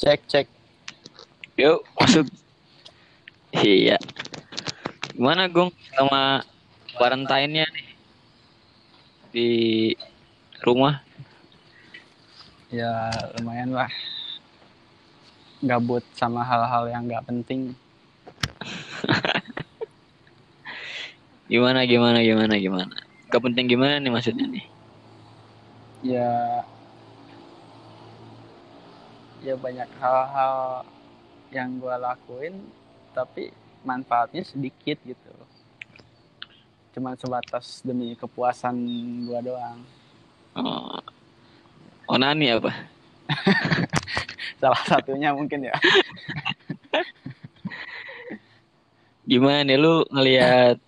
Cek cek. Yuk, masuk. Iya. Gimana, Gung? Sama quarantine-nya nih? Di rumah? Ya lumayan lah. Gabut sama hal-hal yang nggak penting. Gimana, gimana, gimana, gimana? Gak penting gimana nih maksudnya nih? Ya ya banyak hal-hal yang gue lakuin tapi manfaatnya sedikit gitu. Cuman sebatas demi kepuasan gue doang. Oh, onani apa? salah satunya mungkin ya. Gimana nih lu ngelihat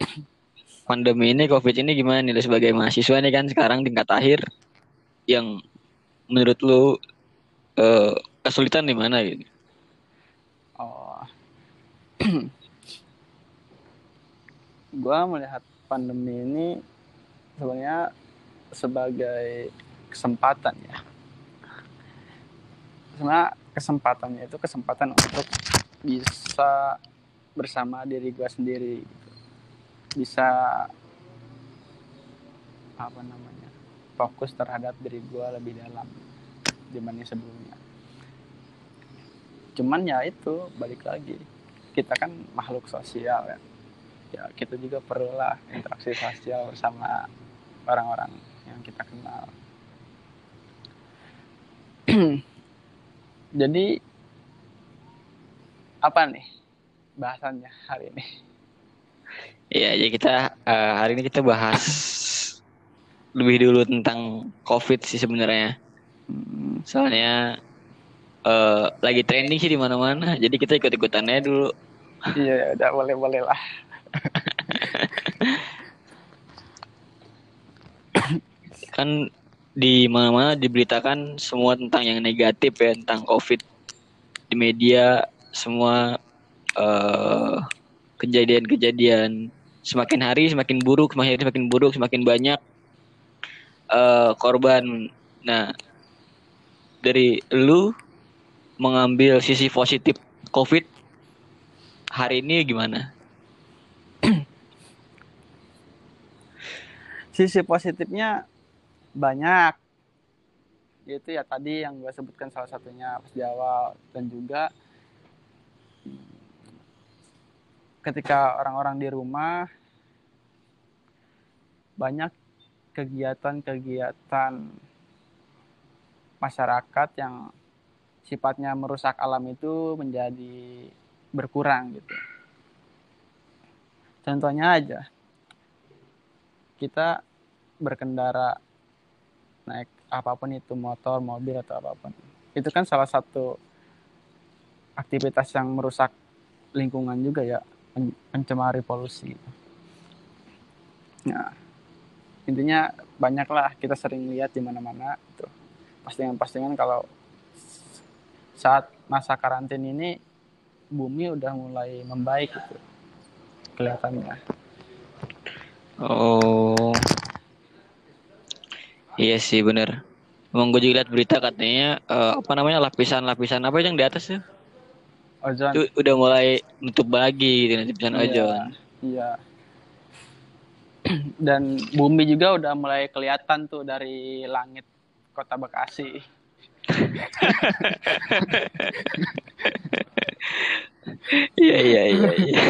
pandemi ini, COVID ini gimana nih? Lu sebagai mahasiswa nih kan sekarang tingkat akhir yang menurut lu eh, kesulitan di mana gitu? oh gue melihat pandemi ini sebenarnya sebagai kesempatan ya sebenarnya kesempatannya itu kesempatan untuk bisa bersama diri gue sendiri gitu. bisa apa namanya fokus terhadap diri gue lebih dalam dibanding sebelumnya cuman ya itu balik lagi. Kita kan makhluk sosial ya. Ya kita juga perlulah interaksi sosial bersama orang-orang yang kita kenal. Jadi apa nih bahasannya hari ini? Iya, jadi kita eh, hari ini kita bahas lebih dulu tentang COVID sih sebenarnya. Hmm, Soalnya eh, lagi trending sih di mana-mana. Jadi kita ikut-ikutan aja dulu. iya ya udah boleh boleh lah Kan di mana-mana diberitakan semua tentang yang negatif ya tentang COVID di media semua eh, kejadian-kejadian semakin hari semakin buruk, semakin hari semakin buruk, semakin banyak eh, korban. Nah, dari lu mengambil sisi positif COVID hari ini gimana? sisi positifnya banyak yaitu ya tadi yang gue sebutkan salah satunya pas di awal dan juga ketika orang-orang di rumah banyak kegiatan-kegiatan masyarakat yang sifatnya merusak alam itu menjadi berkurang gitu. Contohnya aja, kita berkendara naik apa pun itu motor, mobil atau apa pun. Itu kan salah satu aktivitas yang merusak lingkungan juga ya, men- mencemari polusi. Nah, intinya banyaklah kita sering lihat di mana-mana itu postingan-postingan kalau saat masa karantin ini bumi udah mulai membaik gitu kelihatannya. Oh, iya sih bener. Emang gue juga liat berita katanya eh, apa namanya lapisan-lapisan apa yang di atas tuh Ozon. itu udah mulai nutup lagi gitu lapisan Iya, ozon. Iya. Dan bumi juga udah mulai kelihatan tuh dari langit kota Bekasi. Iya iya iya. iya.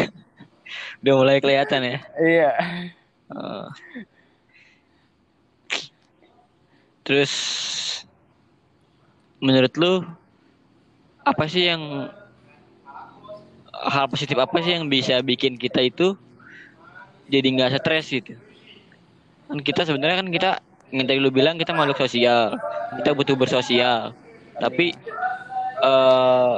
Udah mulai kelihatan ya. Iya. Oh. Terus menurut lu apa sih yang hal positif apa sih yang bisa bikin kita itu jadi nggak stres gitu? Kan kita sebenarnya kan kita yang tadi lu bilang kita makhluk sosial, kita butuh bersosial. Tapi eh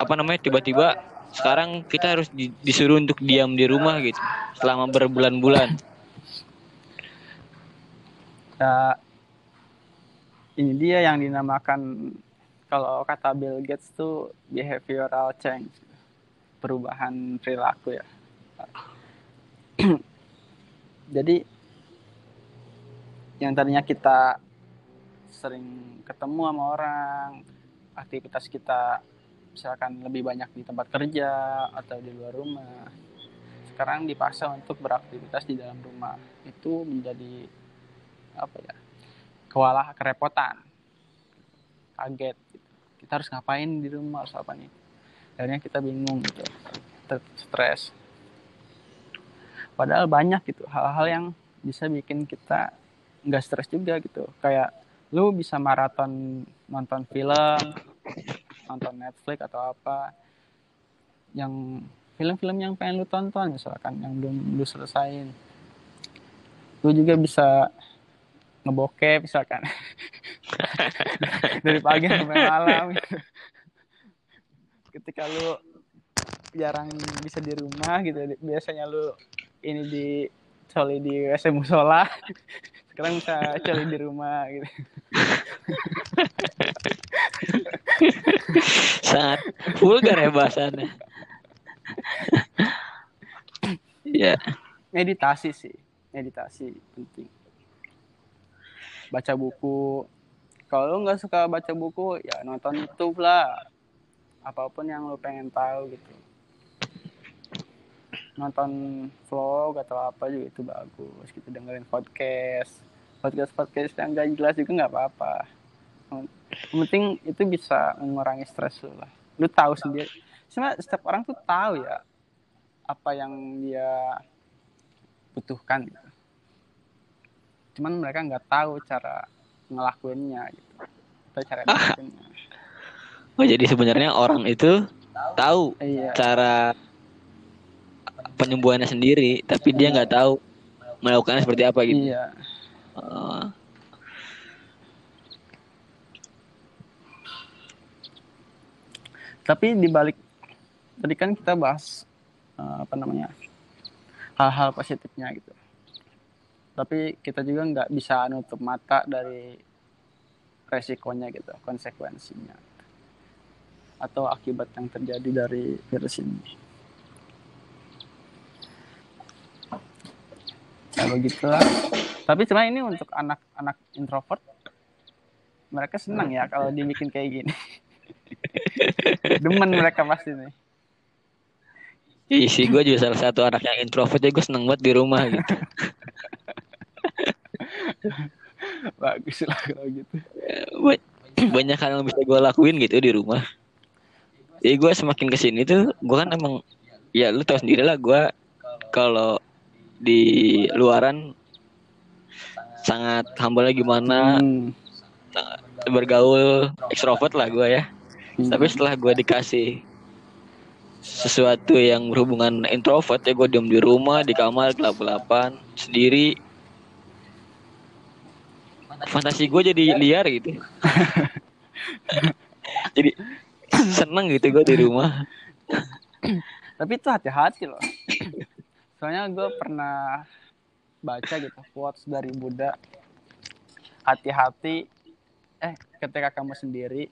apa namanya tiba-tiba sekarang kita harus di- disuruh untuk diam di rumah gitu selama berbulan-bulan. Ya, ini dia yang dinamakan kalau kata Bill Gates tuh behavioral change, perubahan perilaku ya. Jadi yang tadinya kita sering ketemu sama orang aktivitas kita misalkan lebih banyak di tempat kerja atau di luar rumah sekarang dipaksa untuk beraktivitas di dalam rumah. Itu menjadi apa ya kewalah kerepotan kaget. Kita harus ngapain di rumah harus apa nih? Akhirnya kita bingung gitu stres padahal banyak gitu hal-hal yang bisa bikin kita nggak stres juga gitu. Kayak lu bisa maraton nonton film nonton Netflix atau apa. Yang film-film yang pengen lu tonton misalkan yang belum lu selesain. Lu juga bisa ngebokep misalkan. Dari pagi sampai malam. Gitu. ketika lu jarang bisa di rumah gitu biasanya lu ini di coli di WC musola sekarang bisa coli di rumah gitu. Sangat vulgar ya bahasannya. Ya. Meditasi sih. Meditasi penting. Baca buku. Kalau nggak suka baca buku ya nonton YouTube lah. Apa pun yang lu pengen tahu gitu. Nonton vlog atau apa juga itu bagus gitu. Dengerin podcast podcast podcast yang gak jelas juga nggak apa-apa. Yang penting itu bisa mengurangi stres lu lah. Lu tahu sendiri. Sebenarnya setiap orang tuh tahu ya apa yang dia butuhkan. Gitu. cuman mereka nggak tahu cara ngelakuinnya gitu. Atau cara ngelakuinnya. Oh jadi sebenarnya orang itu tahu iya. cara penyembuhannya sendiri tapi dia nggak tahu melakukannya seperti apa gitu. Iya Tapi di balik tadi kan kita bahas eh, apa namanya hal-hal positifnya gitu. Tapi kita juga nggak bisa nutup mata dari resikonya gitu konsekuensinya atau akibat yang terjadi dari virus ini. Ya begitulah tapi sebenarnya ini untuk anak-anak introvert mereka senang ya kalau dibikin kayak gini demen mereka pasti nih Iya sih, gue juga salah satu anak yang introvert ya gue seneng banget di rumah gitu. bagus lah kalau gitu Ba- Banyak hal yang bisa gue lakuin gitu di rumah. Jadi gue semakin ke sini tuh, gue kan emang, ya lu tau sendiri lah gue kalau di luaran sangat humble gimana, Hmm. bergaul ekstrovert lah gue ya. Hmm. Tapi setelah gue dikasih sesuatu yang berhubungan introvert ya gue diem di rumah di kamar gelap-gelapan sendiri fantasi gue jadi liar gitu jadi seneng gitu gue di rumah tapi itu hati-hati loh soalnya gue pernah baca gitu quotes dari Buddha. Hati-hati eh ketika kamu sendiri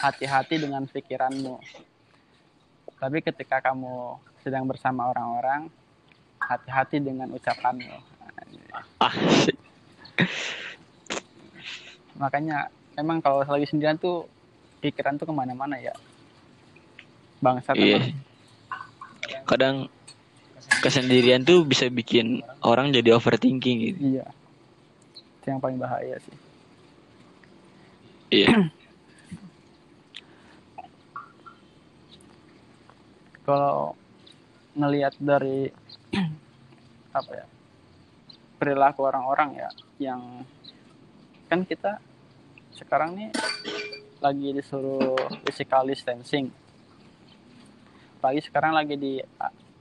hati-hati dengan pikiranmu. Tapi ketika kamu sedang bersama orang-orang hati-hati dengan ucapanmu. Makanya emang kalau lagi sendirian tuh pikiran tuh ke mana-mana ya. Bangsa iya. kadang kesendirian tuh bisa bikin orang jadi overthinking gitu. Iya. Itu yang paling bahaya sih. Iya. Kalau ngelihat dari apa ya perilaku orang-orang ya yang kan kita sekarang nih lagi disuruh physical distancing. Lagi sekarang lagi di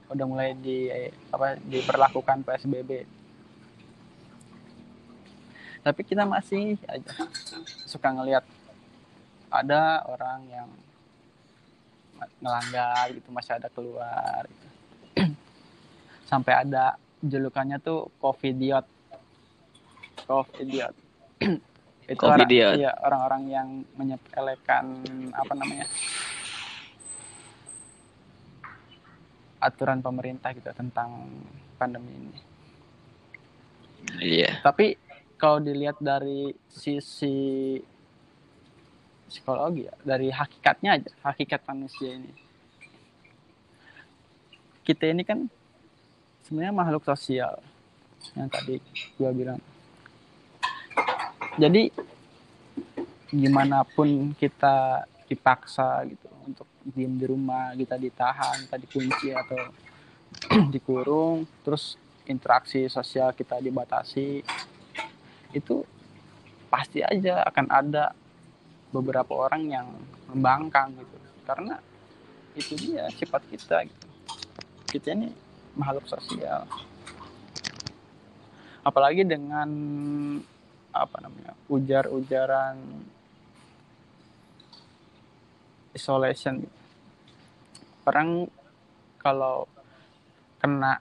udah mulai di apa diperlakukan PSBB tapi kita masih aja suka ngelihat ada orang yang ngelanggar gitu masih ada keluar gitu. sampai ada julukannya tuh covidiot covidiot itu orang, iya, orang-orang yang menyepelekan apa namanya aturan pemerintah gitu tentang pandemi ini. Iya. Tapi kalau dilihat dari sisi psikologi ya dari hakikatnya aja hakikat manusia ini. Kita ini kan sebenarnya makhluk sosial yang tadi gua bilang. Jadi gimana pun kita dipaksa gitu diem di rumah kita ditahan tadi kunci atau dikurung terus interaksi sosial kita dibatasi itu pasti aja akan ada beberapa orang yang membangkang gitu. Karena itu dia sifat kita gitu. Kita ini makhluk sosial. Apalagi dengan apa namanya ujar-ujaran isolation orang kalau kena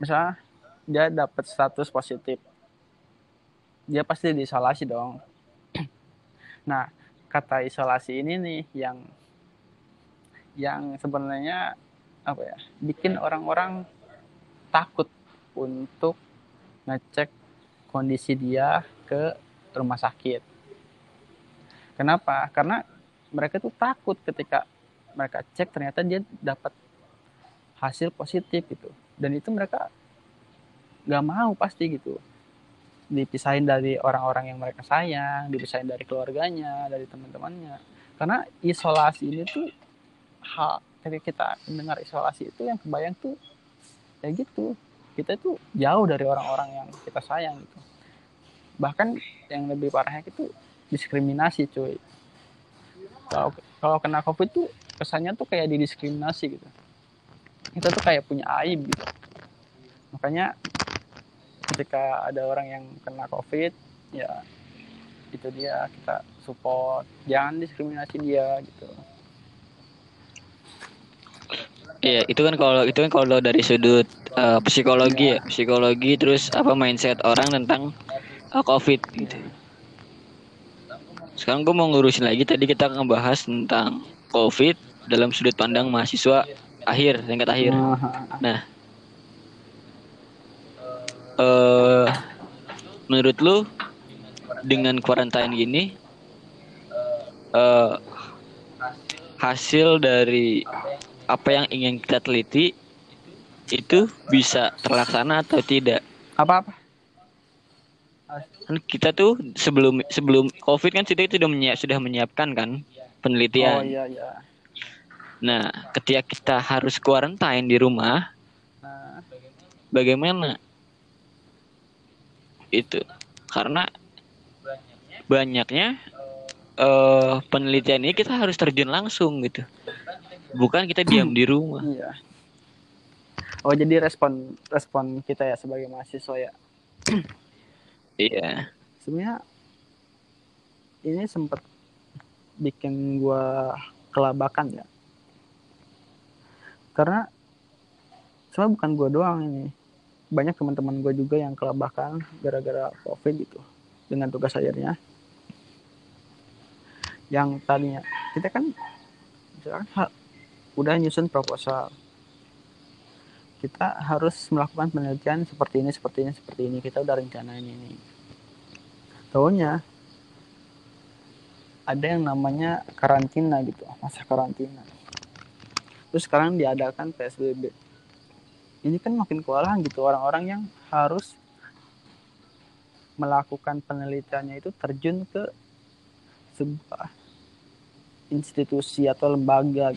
misalnya dia dapat status positif dia pasti diisolasi dong Nah, kata isolasi ini nih yang yang sebenarnya apa ya bikin orang-orang takut untuk ngecek kondisi dia ke rumah sakit. Kenapa? Karena mereka tuh takut ketika mereka cek ternyata dia dapat hasil positif gitu. Dan itu mereka nggak mau pasti gitu dipisahin dari orang-orang yang mereka sayang, dipisahin dari keluarganya, dari teman-temannya. Karena isolasi ini tuh hal ketika kita mendengar isolasi itu yang kebayang tuh ya gitu. Kita tuh jauh dari orang-orang yang kita sayang gitu. Bahkan yang lebih parahnya itu diskriminasi cuy. Kalau kena Covid tuh kesannya tuh kayak didiskriminasi gitu. Kita tuh kayak punya aib gitu. Makanya ketika ada orang yang kena covid ya itu dia kita support jangan diskriminasi dia gitu Iya, itu kan kalau itu kan kalau dari sudut uh, psikologi ya. psikologi terus apa mindset orang tentang uh, COVID gitu. Sekarang gue mau ngurusin lagi tadi kita ngebahas tentang COVID dalam sudut pandang mahasiswa akhir, tingkat akhir. Nah, uh, menurut lu dengan quarantine gini uh, hasil dari apa yang ingin kita teliti itu bisa terlaksana atau tidak? Apa-apa? Kan kita tuh sebelum sebelum COVID kan kita itu sudah menyiap, sudah menyiapkan kan penelitian. Oh iya iya. Nah, ketika kita harus quarantine di rumah, nah. bagaimana itu karena banyaknya uh, penelitian ini kita harus terjun langsung gitu bukan kita diam di rumah iya. oh jadi respon respon kita ya sebagai mahasiswa ya iya sebenarnya ini sempat bikin gua kelabakan ya. Karena sebenarnya bukan gua doang ini. Banyak teman-teman gue juga yang kelabakan gara-gara covid gitu dengan tugas akhirnya. Yang tadinya kita kan misalkan udah nyusun proposal. Kita harus melakukan penelitian seperti ini seperti ini seperti ini. Kita udah rencanain ini tahunya ada yang namanya karantina gitu masa karantina. Terus sekarang diadakan psbb ini kan makin kewalahan gitu orang-orang yang harus melakukan penelitiannya itu terjun ke sebuah institusi atau lembaga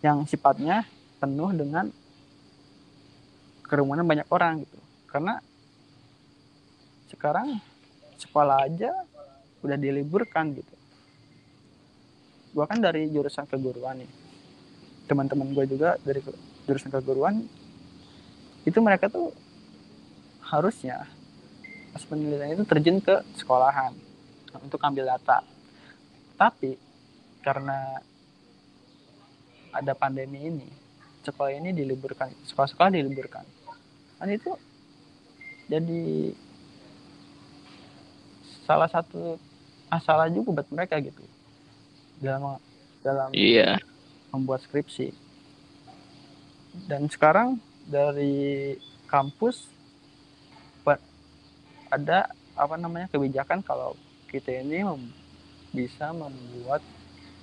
yang sifatnya penuh dengan kerumunan banyak orang gitu. Karena sekarang sekolah aja udah diliburkan gitu gua kan dari jurusan keguruan nih teman-teman gue juga dari jurusan keguruan itu mereka tuh harusnya pas penelitian itu terjun ke sekolahan untuk ambil data. Tapi karena ada pandemi ini sekolah ini diliburkan sekolah-sekolah diliburkan. Kan itu jadi salah satu masalah juga buat mereka gitu dalam dalam iya. membuat skripsi dan sekarang dari kampus ada apa namanya kebijakan kalau kita ini bisa membuat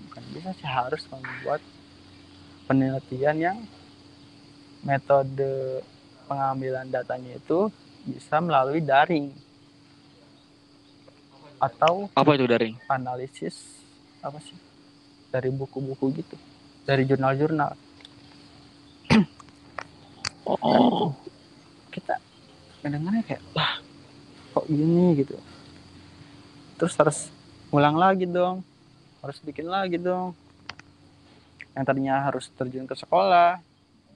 bukan bisa sih harus membuat penelitian yang metode pengambilan datanya itu bisa melalui daring atau Apa itu daring? analisis apa sih? Dari buku-buku gitu. Dari jurnal-jurnal. Oh. kita mendengarnya kayak lah kok gini? gitu. Terus harus ulang lagi dong. Harus bikin lagi dong. Yang tadinya harus terjun ke sekolah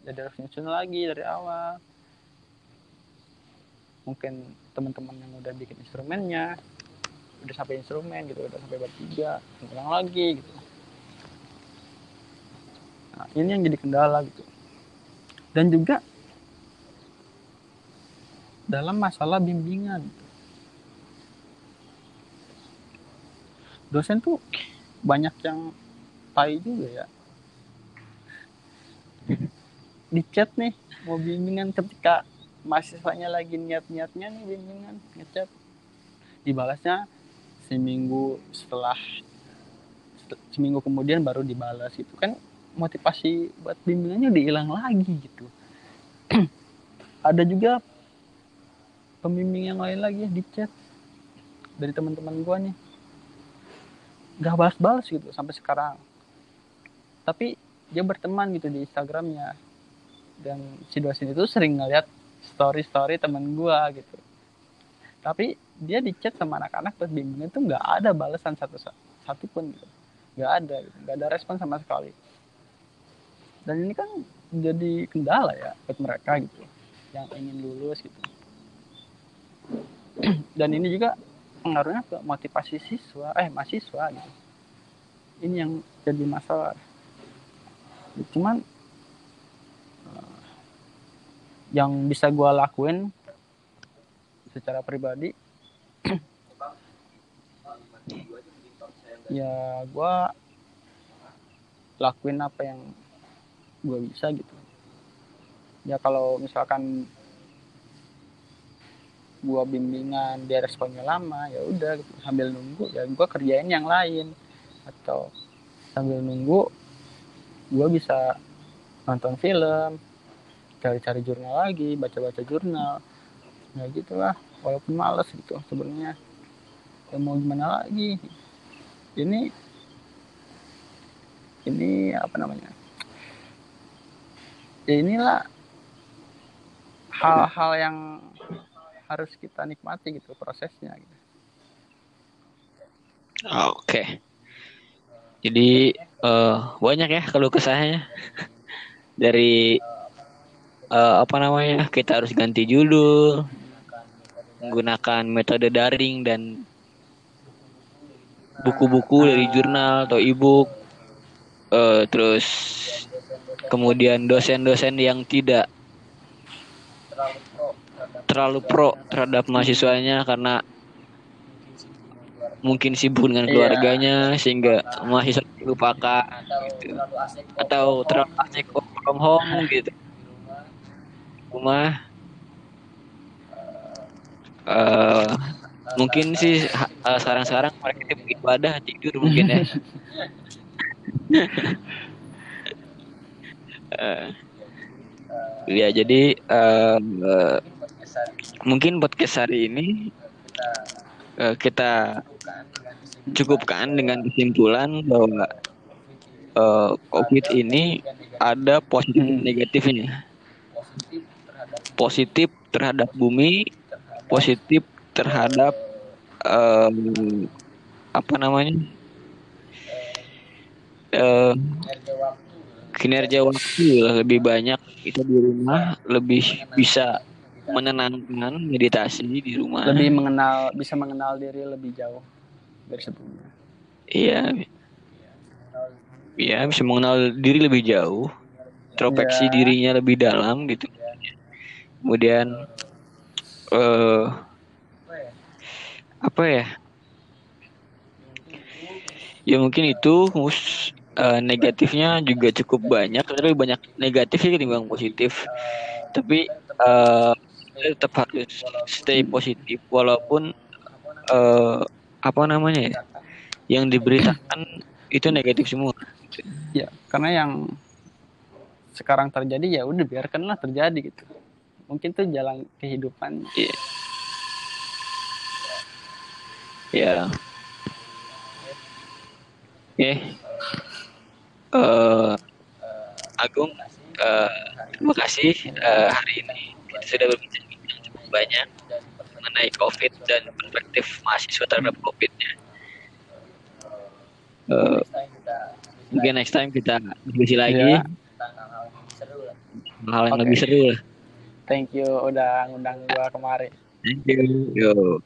jadi harus nyusun lagi dari awal. Mungkin teman-teman yang udah bikin instrumennya udah sampai instrumen gitu udah sampai bab tiga ulang lagi gitu. Nah ini yang jadi kendala gitu. Dan juga dalam masalah bimbingan. Dosen tuh banyak yang tai juga ya. Di chat nih mau bimbingan ketika mahasiswanya lagi niat-niatnya nih bimbingan ngechat. Dibalasnya seminggu setelah seminggu kemudian baru dibalas itu kan motivasi buat bimbingannya udah hilang lagi gitu. Ada juga pembimbing yang lain lagi di chat dari teman-teman gua nih. Nggak balas-balas gitu sampai sekarang. Tapi dia berteman gitu di Instagramnya. Dan si dosen itu sering ngeliat story-story teman gua gitu. Tapi dia di chat sama anak-anak pas bimbingan itu nggak ada balasan satu satu pun gitu. Nggak ada gitu. nggak ada respon sama sekali. Dan ini kan jadi kendala ya buat mereka gitu yang ingin lulus gitu. Dan ini juga pengaruhnya ke motivasi siswa eh mahasiswa gitu. Ini yang jadi masalah. Cuman eh, yang bisa gue lakuin secara pribadi ya gue lakuin apa yang gue bisa gitu. Ya kalau misalkan gua bimbingan dia responnya lama ya udah gitu. sambil nunggu ya gua kerjain yang lain. Atau sambil nunggu gua bisa nonton film cari-cari jurnal lagi baca-baca jurnal. Ya gitulah walaupun males gitu sebenarnya. Ya mau gimana lagi ini ini apa namanya ya inilah hal-hal yang harus kita nikmati gitu prosesnya gitu. Oke. Jadi eh, banyak ya kalau kesahnya dari eh, apa namanya kita harus ganti judul, menggunakan metode daring dan buku-buku dari jurnal atau ebook, eh, terus kemudian dosen-dosen yang tidak terlalu pro terhadap mahasiswanya karena mungkin sibuk dengan Iya. keluarganya sehingga mahasiswa lupakan gitu. atau terlalu asik work from home gitu rumah eh mungkin sih eh, sekarang-sekarang mereka itu ibadah tidur mungkin ya ya jadi eh, mungkin podcast hari ini eh, kita cukupkan dengan kesimpulan bahwa COVID ini ada positif negatifnya. Positif terhadap bumi, positif terhadap em, apa namanya eh, kinerja waktu lah lebih banyak kita di rumah lebih bisa menenangkan meditasi di rumah. lebih mengenal bisa mengenal diri lebih jauh dari sebelumnya Iya. Iya, bisa mengenal diri lebih jauh. Introspeksi Iya. dirinya lebih dalam gitu. Kemudian eh apa ya? Ya mungkin itu mus eh, negatifnya juga cukup banyak, tapi banyak negatifnya ketimbang positif. Tapi kita tetap harus stay positif walaupun eh apa namanya ya? yang diberitakan itu negatif semua ya karena yang sekarang terjadi ya udah biarkanlah terjadi gitu mungkin tuh jalan kehidupan Iya. Ya. Oke. Eh, Agung, eh, terima kasih eh, hari ini kita sudah berbincang cukup banyak mengenai COVID dan perspektif mahasiswa terhadap COVID-nya. Eh, mungkin next time kita diskusi lagi Ya. hal yang Oke. lebih seru lah. thank you udah ngundang gua kemari Thank you. Yo.